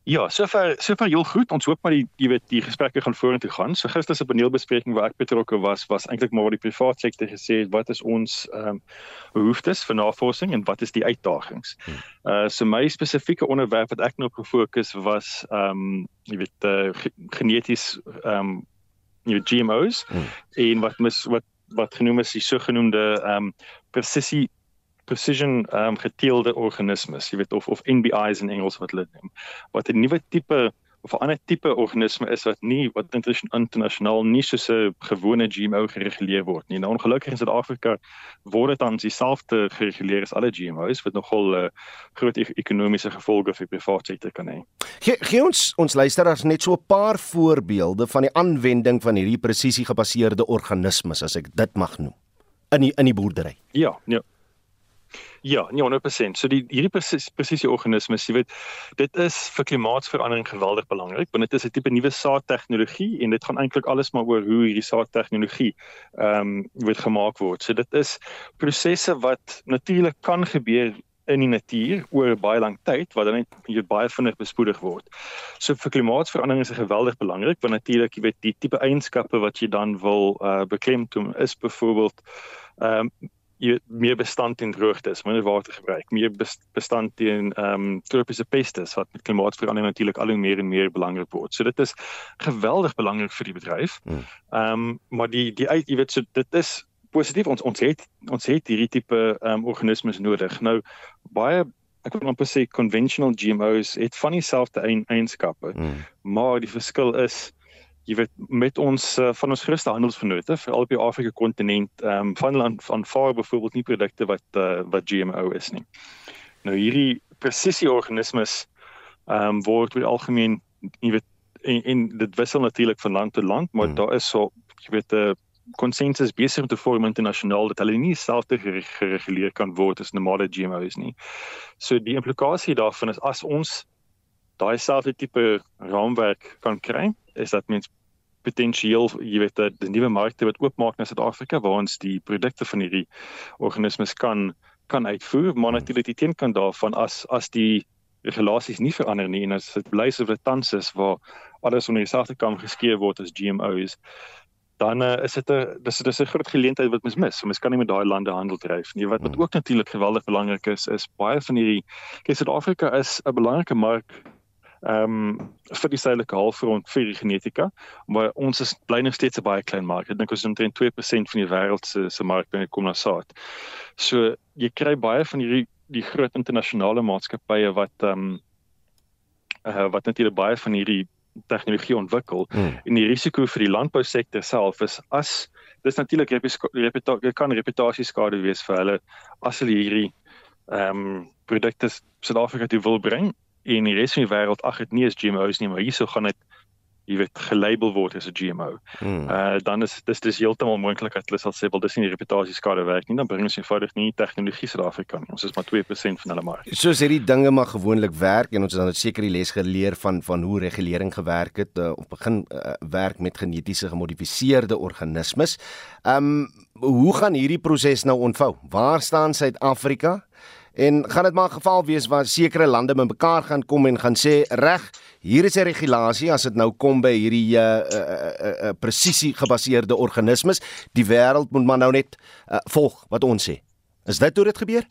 Ja, sover sover heel goed. Ons hoop maar die jy weet die gesprekke gaan vorentoe gaan. So gister se paneelbespreking waar ek betrokke was, was eintlik maar waar die private sektor gesê het wat is ons ehm um, behoeftes vir navorsing en wat is die uitdagings. Hmm. Uh so my spesifieke onderwerp wat ek nou op gefokus was ehm um, jy weet uh, geneties ehm um, jy weet GMO's hmm. en wat mis wat wat genoem is die sogenaamde ehm um, presisie precision um geteelde organismes, jy weet of of NBIs in Engels wat hulle noem, wat 'n nuwe tipe of 'n ander tipe organisme is wat nie wat internasionaal nie soos 'n gewone GMO gereguleer word nie. Nou ongelukkig in Suid-Afrika word dit dan dieselfde gereguleer as alle GMO's wat nogal uh, groot e ekonomiese gevolge vir private sektor kan hê. Ge gee ons ons luisteraars net so 'n paar voorbeelde van die aanwending van hierdie presisiegebaseerde organismes as ek dit mag noem in die, in die boerdery. Ja, ja. Ja, nee, 100%. So die hierdie presies presisie organismes, jy weet, dit is vir klimaatsverandering geweldig belangrik, want dit is 'n tipe nuwe saadtegnologie en dit gaan eintlik alles maar oor hoe hierdie saadtegnologie ehm um, word gemaak word. So dit is prosesse wat natuurlik kan gebeur in die natuur oor baie lank tyd wat dan net baie vinnig bespoedig word. So vir klimaatsverandering is dit geweldig belangrik want natuurlik jy weet die tipe eienskappe wat jy dan wil uh beklemtoon is byvoorbeeld ehm um, jy meer bestand teen droogtes, minder water gebruik, meer bestand teen ehm um, tropiese pestes wat met klimaatsverandering natuurlik al hoe meer en meer belangrik word. So dit is geweldig belangrik vir die bedryf. Hmm. Ehm um, maar die die uit jy weet so dit is positief ons ons het ons het hierdie tipe ehm um, organismes nodig. Nou baie ek wil amper sê conventional GMOs het van dieselfde eienskappe, hmm. maar die verskil is jy weet met ons uh, van ons grootste handelsvennote vir al die Afrika kontinent ehm um, van land van vaar byvoorbeeld nie produkte wat uh, wat GMO is nie. Nou hierdie presisie organismes ehm um, word oor algemeen jy weet en, en dit wissel natuurlik van land tot land, maar hmm. daar is so jy weet 'n konsensus besig om te vorm internasionaal dat hulle nie dieselfde gereguleer kan word as normale GMO's nie. So die implikasie daarvan is as ons daai selfde tipe raamwerk kan kry, is dat mens potensieel, jy weet, die nuwe markte wat oopmaak na Suid-Afrika waar ons die produkte van hierdie organismes kan kan uitvoer, maar natuurlik die teenkant daarvan as as die regulasies nie verander nie en as dit bly so wat tans is waar alles onder dieselfde kam geskeer word as GMO's dan uh, is dit 'n dis dis 'n groot geleentheid wat mens mis. So mens kan nie met daai lande handel dryf nie. Wat wat hmm. ook natuurlik geweldig belangrik is, is baie van hierdie Suid-Afrika is 'n belangrike mark ehm um, vir die suidelike halfrond vir die genetika, maar ons is bly nog steeds 'n baie klein mark. Ek dink ons is omtrent 2% van die wêreld se se mark binne kom na saad. So jy kry baie van hierdie die groot internasionale maatskappye wat ehm um, uh, wat natuurlik baie van hierdie tegnologie ontwikkel hmm. en die risiko vir die landbousektor self is as dis natuurlik reputasie kan reputasieskade wees vir hulle as hulle hierdie ehm um, produkte Suid-Afrika toe wil bring en die res van die wêreld ag dit nie is GMO's nie, maar hierso gaan dit jy weet gelabel word as 'n GMO. Hmm. Uh dan is dis dis heeltemal moontlik dat hulle sal sê wel dis nie die reputasieskade werk nie, dan bring ons eenvoudig nie tegnologie Suid-Afrika nie. Ons is maar 2% van hulle mark. Soos hierdie dinge maar gewoonlik werk en ons het dan seker die les geleer van van hoe regulering gewerk het uh, op begin uh, werk met genetiese gemodifiseerde organismes. Um hoe gaan hierdie proses nou ontvou? Waar staan Suid-Afrika? En gaan dit maar 'n geval wees waar sekere lande bymekaar gaan kom en gaan sê reg, hier is 'n regulasie as dit nou kom by hierdie uh uh, uh, uh presisie gebaseerde organismes, die wêreld moet maar nou net uh, volg wat ons sê. Is dit hoe dit gebeur?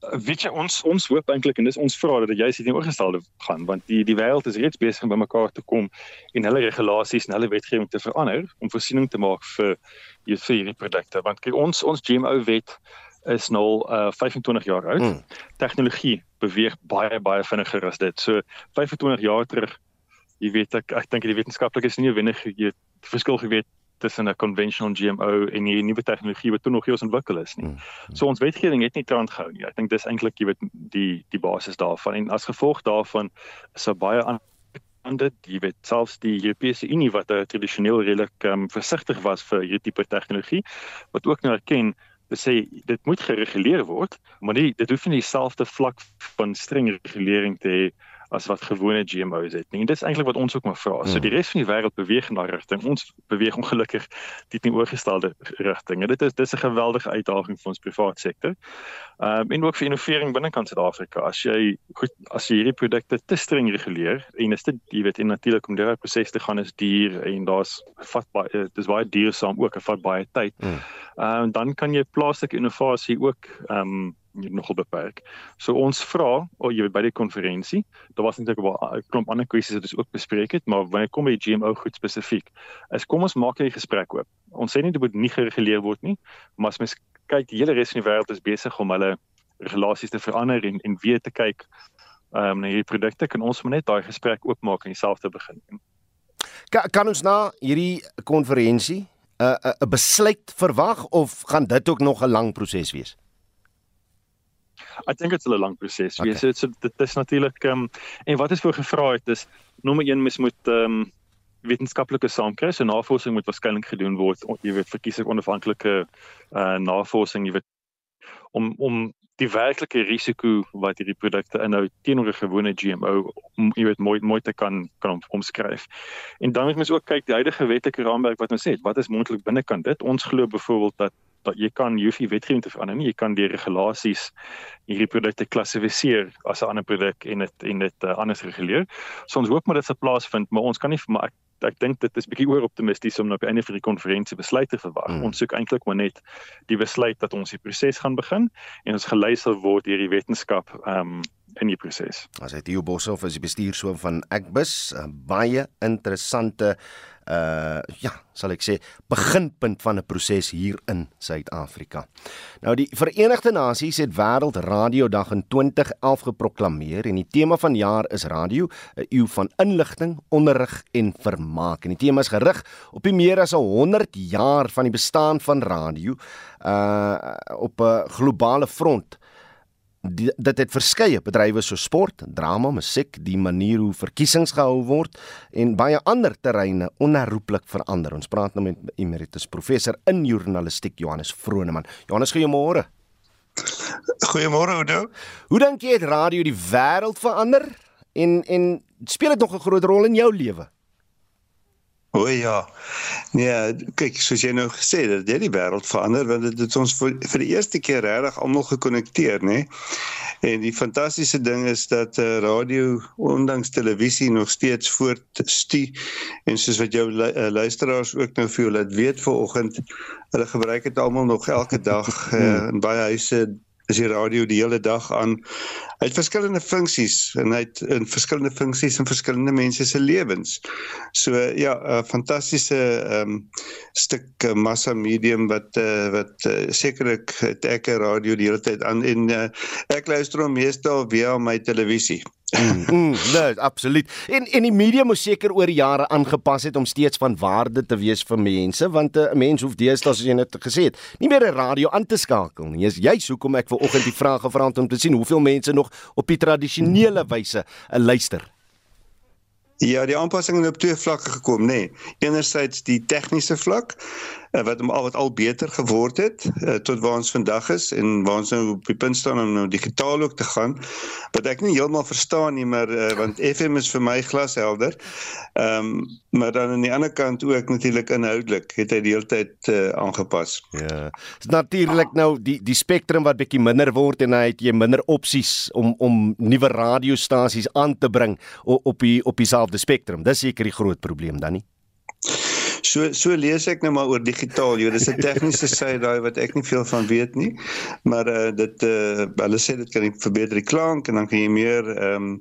Weet jy ons ons hoop eintlik en dis ons vra dat jy sê die oorgestelde gaan want die die wêreld is reeds besig om bymekaar te kom en hulle regulasies en hulle wetgewing te verander om voorsiening te maak vir hierdie produkte want kyk ons ons GMO wet is nou uh 25 jaar oud. Mm. Tegnologie beweeg baie baie vinniger as dit. So 25 jaar terug, jy weet ek ek dink die wetenskaplikes nie wenig jy verskil geweet tussen 'n conventional GMO en die nuwe tegnologie wat toe nog eers ontwikkel is nie. Mm. So ons wetgewing het nie trant gehou nie. Ek dink dis eintlik jy weet die die basis daarvan en as gevolg daarvan is daar baie aan dit jy weet selfs die Europese Unie wat tradisioneel redelik um, versigtig was vir hierdie tipe tegnologie wat ook nou erken te sê dit moet gereguleer word, maar nie dit hoef nie dieselfde vlak van streng regulering te hê as wat gewone GMO's het nie. En dis eintlik wat ons ook maar vra. So die res van die wêreld beweeg in daardie rigting. Ons beweeg ongelukkig die teenoorgestelde rigting. Dit is dis 'n geweldige uitdaging vir ons privaat sektor. Ehm um, en ook vir innovering binnekant Suid-Afrika. As jy goed as jy hierdie produkte te streng reguleer en is dit jy weet en natuurlik om daardie proses te gaan is duur en daar's vat baie dis baie duursaam ook en vat baie tyd. Ehm mm. um, dan kan jy plaaslike innovasie ook ehm um, nogal beperk. So ons vra, o jy weet by die konferensie, daar was eintlik 'n klomp ander kwessies wat ons ook bespreek het, maar wanneer kom by GMO goed spesifiek, is kom ons maak hierdie gesprek oop. Ons sê nie dit moet nie gereguleer word nie, maar as mens kyk, die hele res van die wêreld is besig om hulle regulasies te verander en en weer te kyk ehm um, na hierdie produkte, kan ons maar net daai gesprek oopmaak en self te begin. Kan, kan ons na hierdie konferensie 'n uh, 'n uh, besluit verwag of gaan dit ook nog 'n lang proses wees? Ek dink dit is 'n lang proses. Okay. Wees so dit is natuurlik ehm um, en wat is voor gevra het is nommer 1 mens moet ehm um, wetenskaplike saamkry. So navorsing moet waarskynlik gedoen word. Jy weet verkies ek onafhanklike uh navorsing, jy weet om om die werklike risiko wat hierdie produkte inhou teenoor 'n gewone GMO om jy weet mooi mooi te kan kan omskryf. En dan moet mens ook kyk die huidige wetlike raamwerk wat ons het. Wat is moontlik binnekant dit? Ons glo byvoorbeeld dat dat jy kan jy hoef nie wetgewing te verander nie. Jy kan deur regulasies hierdie produkte klassifiseer as 'n ander produk en dit en dit uh, anders reguleer. So ons hoop maar dit sal plaasvind, maar ons kan nie maar ek ek dink dit is bietjie oor optimisties om nou op 'n einde van die konferensie besluite te verwag. Hmm. Ons soek eintlik maar net die besluit dat ons die proses gaan begin en ons gelei sal word deur die wetenskap ehm um, in die proses. As hy Theo Boshoff is die bestuurshoof van Agbus, baie interessante uh ja, sal ek sê beginpunt van 'n proses hier in Suid-Afrika. Nou die Verenigde Nasies het Wêreldradiodag in 2011 geproklaameer en die tema van jaar is radio, 'n eeu van inligting, onderrig en vermaak. En die tema is gerig op die meer as 100 jaar van die bestaan van radio uh op 'n globale front die, dit het verskeie bedrywe so sport, drama, musiek, die manier hoe verkiesings gehou word en baie ander terreine onherroepelik verander. Ons praat nou met emeritus professor in journalistiek Johannes Vroneman. Johannes, goeiemôre. Goeiemôre Oudo. Hoe dink jy het radio die wêreld verander en en speel dit nog 'n groot rol in jou lewe? O ja. Nee, kyk, soos jy nou gesê het, dit het die wêreld verander want dit het ons vir, vir die eerste keer regtig almal gekonnekteer, nê? En die fantastiese ding is dat uh, radio ondanks televisie nog steeds voortstu en soos wat jou uh, luisteraars ook nou vir jou laat weet vanoggend, hulle gebruik dit almal nog elke dag uh, in baie huise is die radio die hele dag aan. Hy het verskillende funksies en hy het in verskillende funksies in verskillende mense se lewens. So ja, 'n fantastiese ehm um, stuk uh, massa medium wat uh, wat uh, sekerlik het ek 'n radio die hele tyd aan en uh, ek luister hom meestal via my televisie. Mm, [LAUGHS] mm, nee, absoluut. En en die media moet seker oor jare aangepas het om steeds van waarde te wees vir mense, want 'n mens hoef deesdae soos jy net gesê het, nie meer 'n radio aan te skakel nie. Jy's juist hoekom ek ver oggend die vraag gevra het om te sien hoeveel mense nog op die tradisionele wyse 'n luister. Ja, die aanpassings het op twee vlakke gekom, nê. Nee. Enerzijds die tegniese vlak wat al wat al beter geword het uh, tot waar ons vandag is en waar ons nou op die punt staan om nou digitaal ook te gaan. Wat ek nie heeltemal verstaan nie, maar uh, want FM is vir my glashelder. Ehm um, maar dan aan die ander kant ook natuurlik inhoudelik het hy die hele tyd uh, aangepas. Ja. Dis natuurlik nou die die spektrum wat bietjie minder word en hy het jy minder opsies om om nuwe radiostasies aan te bring op op die op dieselfde spektrum. Dis seker die groot probleem dan nie. So so lees ek nou maar oor digitaal. Jy dis 'n tegniese [LAUGHS] sy daai wat ek nie veel van weet nie. Maar uh dit uh hulle sê dit kan verbeter die klank en dan kan jy meer ehm um,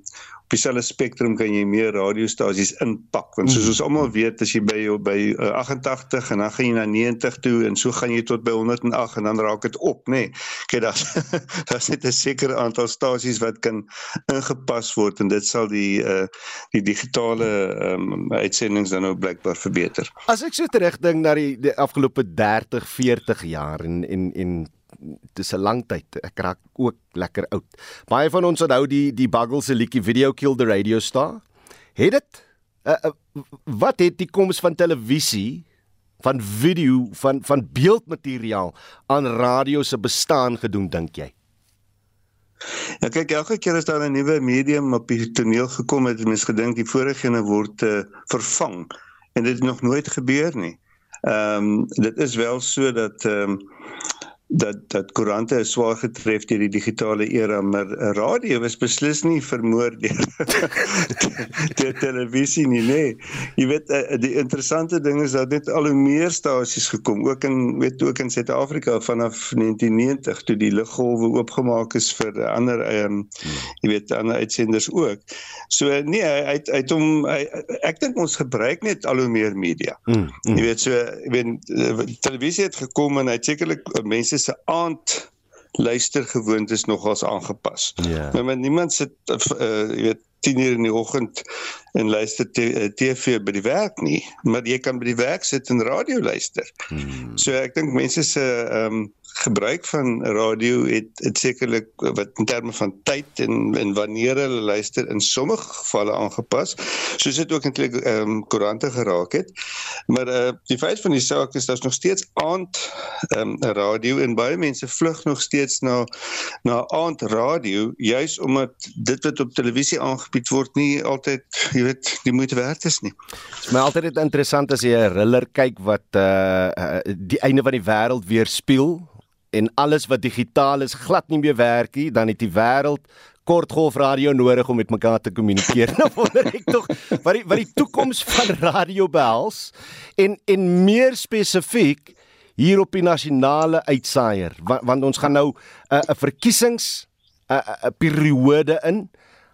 op dieselfde spektrum kan jy meer radiostasies inpak want soos ons almal weet as jy by jou by uh, 88 en dan gaan jy na 90 toe en so gaan jy tot by 108 en dan raak dit op nê nee. kyk daar's [LAUGHS] daar's net 'n sekere aantal stasies wat kan ingepas word en dit sal die uh, die digitale um, uitsendings dan nou blykbaar verbeter as ek so terugdink na die, die afgelope 30 40 jaar en en en dis 'n lang tyd. Ek raak ook lekker oud. Baie van ons onthou die die Buggles se liedjie Video Kill the Radio Star. Het dit uh, uh, wat het die koms van televisie van video van van beeldmateriaal aan radio se bestaan gedoen dink jy? Ja kyk elke keer as daar 'n nuwe medium op die toneel gekom het, het mense gedink die vorige ene word uh, vervang en dit het nog nooit gebeur nie. Ehm um, dit is wel so dat ehm um, dat dat koerante is swaar getref deur die digitale era maar radio is beslis nie vermoor deur [LAUGHS] die televisie nie nee. Jy weet eh, die interessante ding is dat net al hoe meer stasies gekom ook in weet ook in Suid-Afrika vanaf 1990 toe die liggolwe oopgemaak is vir ander ehm um, jy weet ander uitsenders ook. So nee hy hy het hom ek dink ons gebruik net al hoe meer media. Mm, mm. jy weet so jy weet eh, televisie het gekom en hy sekerlik mense se aand luistergewoontes nogals aangepas. Ja. Nou, maar niemand sit uh, jy weet 10 uur in die oggend en luister TV eh, by die werk nie, maar jy kan by die werk sit en radio luister. Hmm. So ek dink mense se ehm um, gebruik van radio het het sekerlik wat in terme van tyd en en wanneer hulle luister in sommige gevalle aangepas soos dit ook eintlik ehm um, koerante geraak het maar eh uh, die feit van die saak is daar's nog steeds aand ehm um, radio en baie mense vlug nog steeds na na aand radio juis omdat dit wat op televisie aangebied word nie altyd jy weet die moeite werd is nie. My altyd interessant as jy 'n thriller kyk wat eh uh, die einde van die wêreld weerspieël en alles wat digitaal is glad nie meer werk nie, dan het die wêreld kortgolfradio nodig om met mekaar te kommunikeer. [LAUGHS] Nou wonder ek tog wat die wat die toekoms van radio behels en en meer spesifiek hier op die nasionale uitsaaier want, want ons gaan nou 'n uh, 'n verkiesings 'n uh, 'n uh, periode in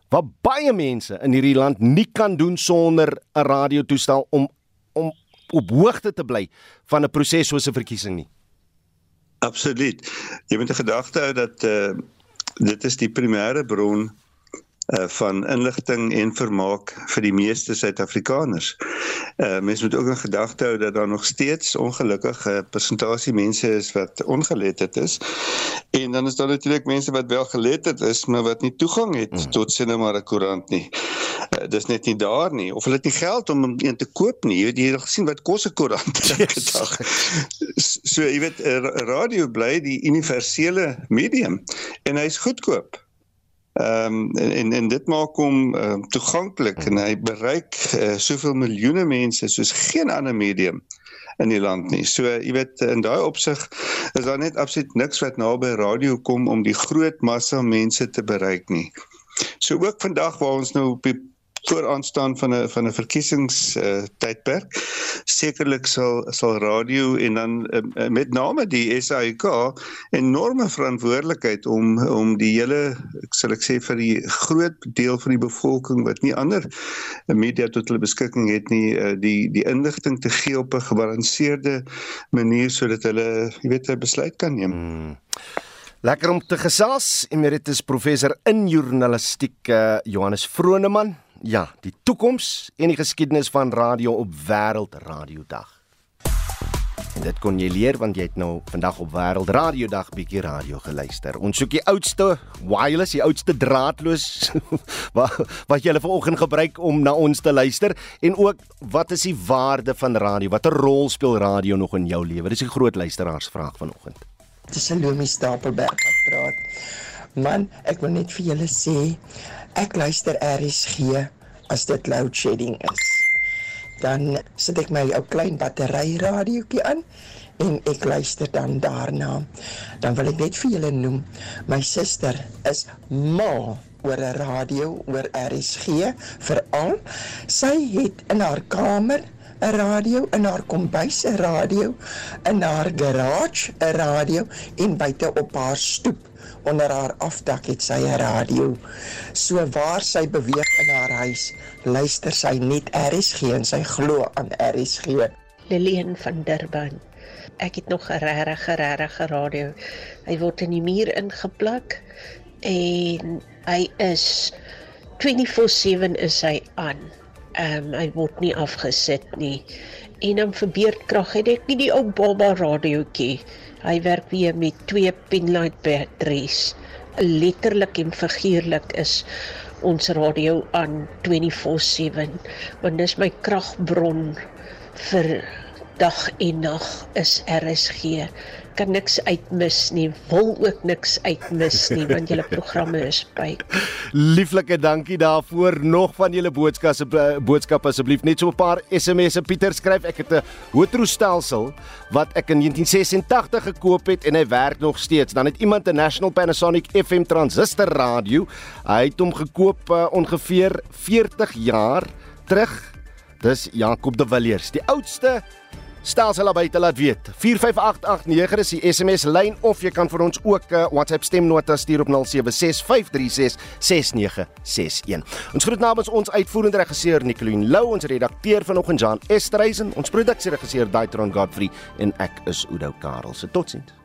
waar baie mense in hierdie land nie kan doen sonder 'n radiotoestel om om op hoogte te bly van 'n proses soos 'n verkiesing nie. Absoluut. Jy moet 'n gedagte hou dat uh dit is die primêre bron uh van inligting en vermaak vir die meeste Suid-Afrikaners. Uh mense moet ook in gedagte hou dat daar nog steeds ongelukkige persentasie mense is wat ongeletterd is. En dan is daar natuurlik mense wat wel geletterd is, maar wat nie toegang het hmm. tot sinema maar 'n koerant nie. Uh, dis net nie daar nie of hulle het nie geld om een te koop nie. Jy het gesien wat kos 'n koerant elke dag. So jy weet radio bly die universele medium en hy's goedkoop. Ehm um, en, en dit maak hom uh, toeganklik en hy bereik uh, soveel miljoene mense soos geen ander medium in die land nie. So jy weet in daai opsig is daar net absoluut niks wat naby radio kom om die groot massa mense te bereik nie. So ook vandag waar ons nou op die vooraanstaan van 'n van 'n verkiesings uh, tydperk sekerlik sal sal radio en dan uh, met name die SAIK enorme verantwoordelikheid om om die hele ek sal ek sê vir die groot deel van die bevolking wat nie ander media tot hulle beskikking het nie uh, die die inligting te gee op 'n gebalanseerde manier sodat hulle jy weet 'n besluit kan neem. Hmm. Lekker om te gesels. Emeritus professor in journalistiek uh, Johannes Vroneman ja, die toekoms en die geskiedenis van radio op Wêreldradiodag. En dit kon jy leer want jy het nou vandag op Wêreldradiodag bietjie radio geluister. Ons soek die oudste wireless, die oudste draadloos [LAUGHS] wat wat jy vanoggend gebruik om na ons te luister en ook wat is die waarde van radio? Watter rol speel radio nog in jou lewe? Dis 'n groot luisteraarsvraag vanoggend. Dis Salome Stapelberg wat praat. Man, ek wil net vir julle sê Ek luister RSG as dit load shedding is. Dan sit ek my ou klein battery radiootjie aan en ek luister dan daarna. Dan wil ek net vir julle noem, my suster is mal oor 'n radio oor RSG veral. Sy het in haar kamer 'n radio in haar kombuis 'n radio in haar garage 'n radio en buite op haar stoep onder haar afdak het sy 'n radio. So waar sy beweeg in haar huis, luister sy net RSG en sy glo aan RSG. Lillian van Durban. Ek het nog 'n regte regte radio. Hy word in die muur ingeplak en hy is 24/7 is hy aan. Ehm um, hy word nie afgesit nie. En dan vir beerdkrag het ek nie die ou baba radiootjie Hy werk weer met twee pinlight batteries. Letterlik en figuurlik is ons radio aan 24/7 want dis my kragbron vir dag en nag is RSG kan niks uitmis nie, wil ook niks uitmis nie [LAUGHS] want julle programme is by. Lieflike dankie daarvoor. Nog van julle boodskappe boodskappe asseblief net so 'n paar SMS'e. Pieter skryf ek het 'n Hotro stelsel wat ek in 1986 gekoop het en hy werk nog steeds. Dan het iemand 'n National Panasonic FM transistor radio. Hy het hom gekoop uh, ongeveer 40 jaar terug. Dis Jakob de Villiers, die oudste stelsel by te laat weet. 45889 is die SMS lyn of jy kan vir ons ook 'n uh, WhatsApp stemnota stuur op 0765366961. Ons groet namens ons uitvoerende regisseur Nicoline Lou, ons redakteur vanoggend Jan Estreisen, ons produksieregisseur Daitron Godfrey en ek is Udo Karel. Se totsiens.